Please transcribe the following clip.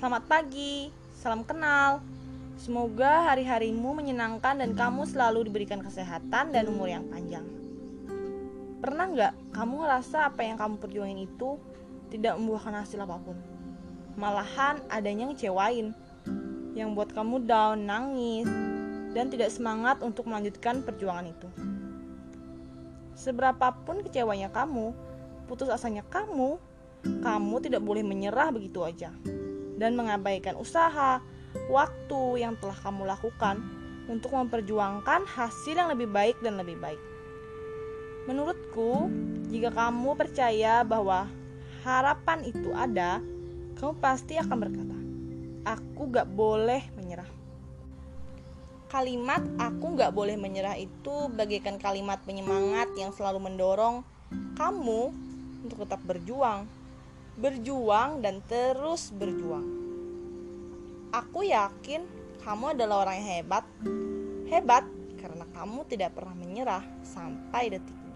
Selamat pagi, salam kenal. Semoga hari-harimu menyenangkan dan kamu selalu diberikan kesehatan dan umur yang panjang. Pernah nggak kamu ngerasa apa yang kamu perjuangin itu tidak membuahkan hasil apa pun? Malahan adanya ngecewain, yang buat kamu down, nangis, dan tidak semangat untuk melanjutkan perjuangan itu. Seberapapun kecewanya kamu, putus asanya kamu, kamu tidak boleh menyerah begitu aja dan mengabaikan usaha, waktu yang telah kamu lakukan untuk memperjuangkan hasil yang lebih baik dan lebih baik. Menurutku, jika kamu percaya bahwa harapan itu ada, kamu pasti akan berkata, "Aku gak boleh menyerah." Kalimat "aku gak boleh menyerah" itu bagaikan kalimat penyemangat yang selalu mendorong kamu untuk tetap berjuang berjuang dan terus berjuang. Aku yakin kamu adalah orang yang hebat. Hebat karena kamu tidak pernah menyerah sampai detik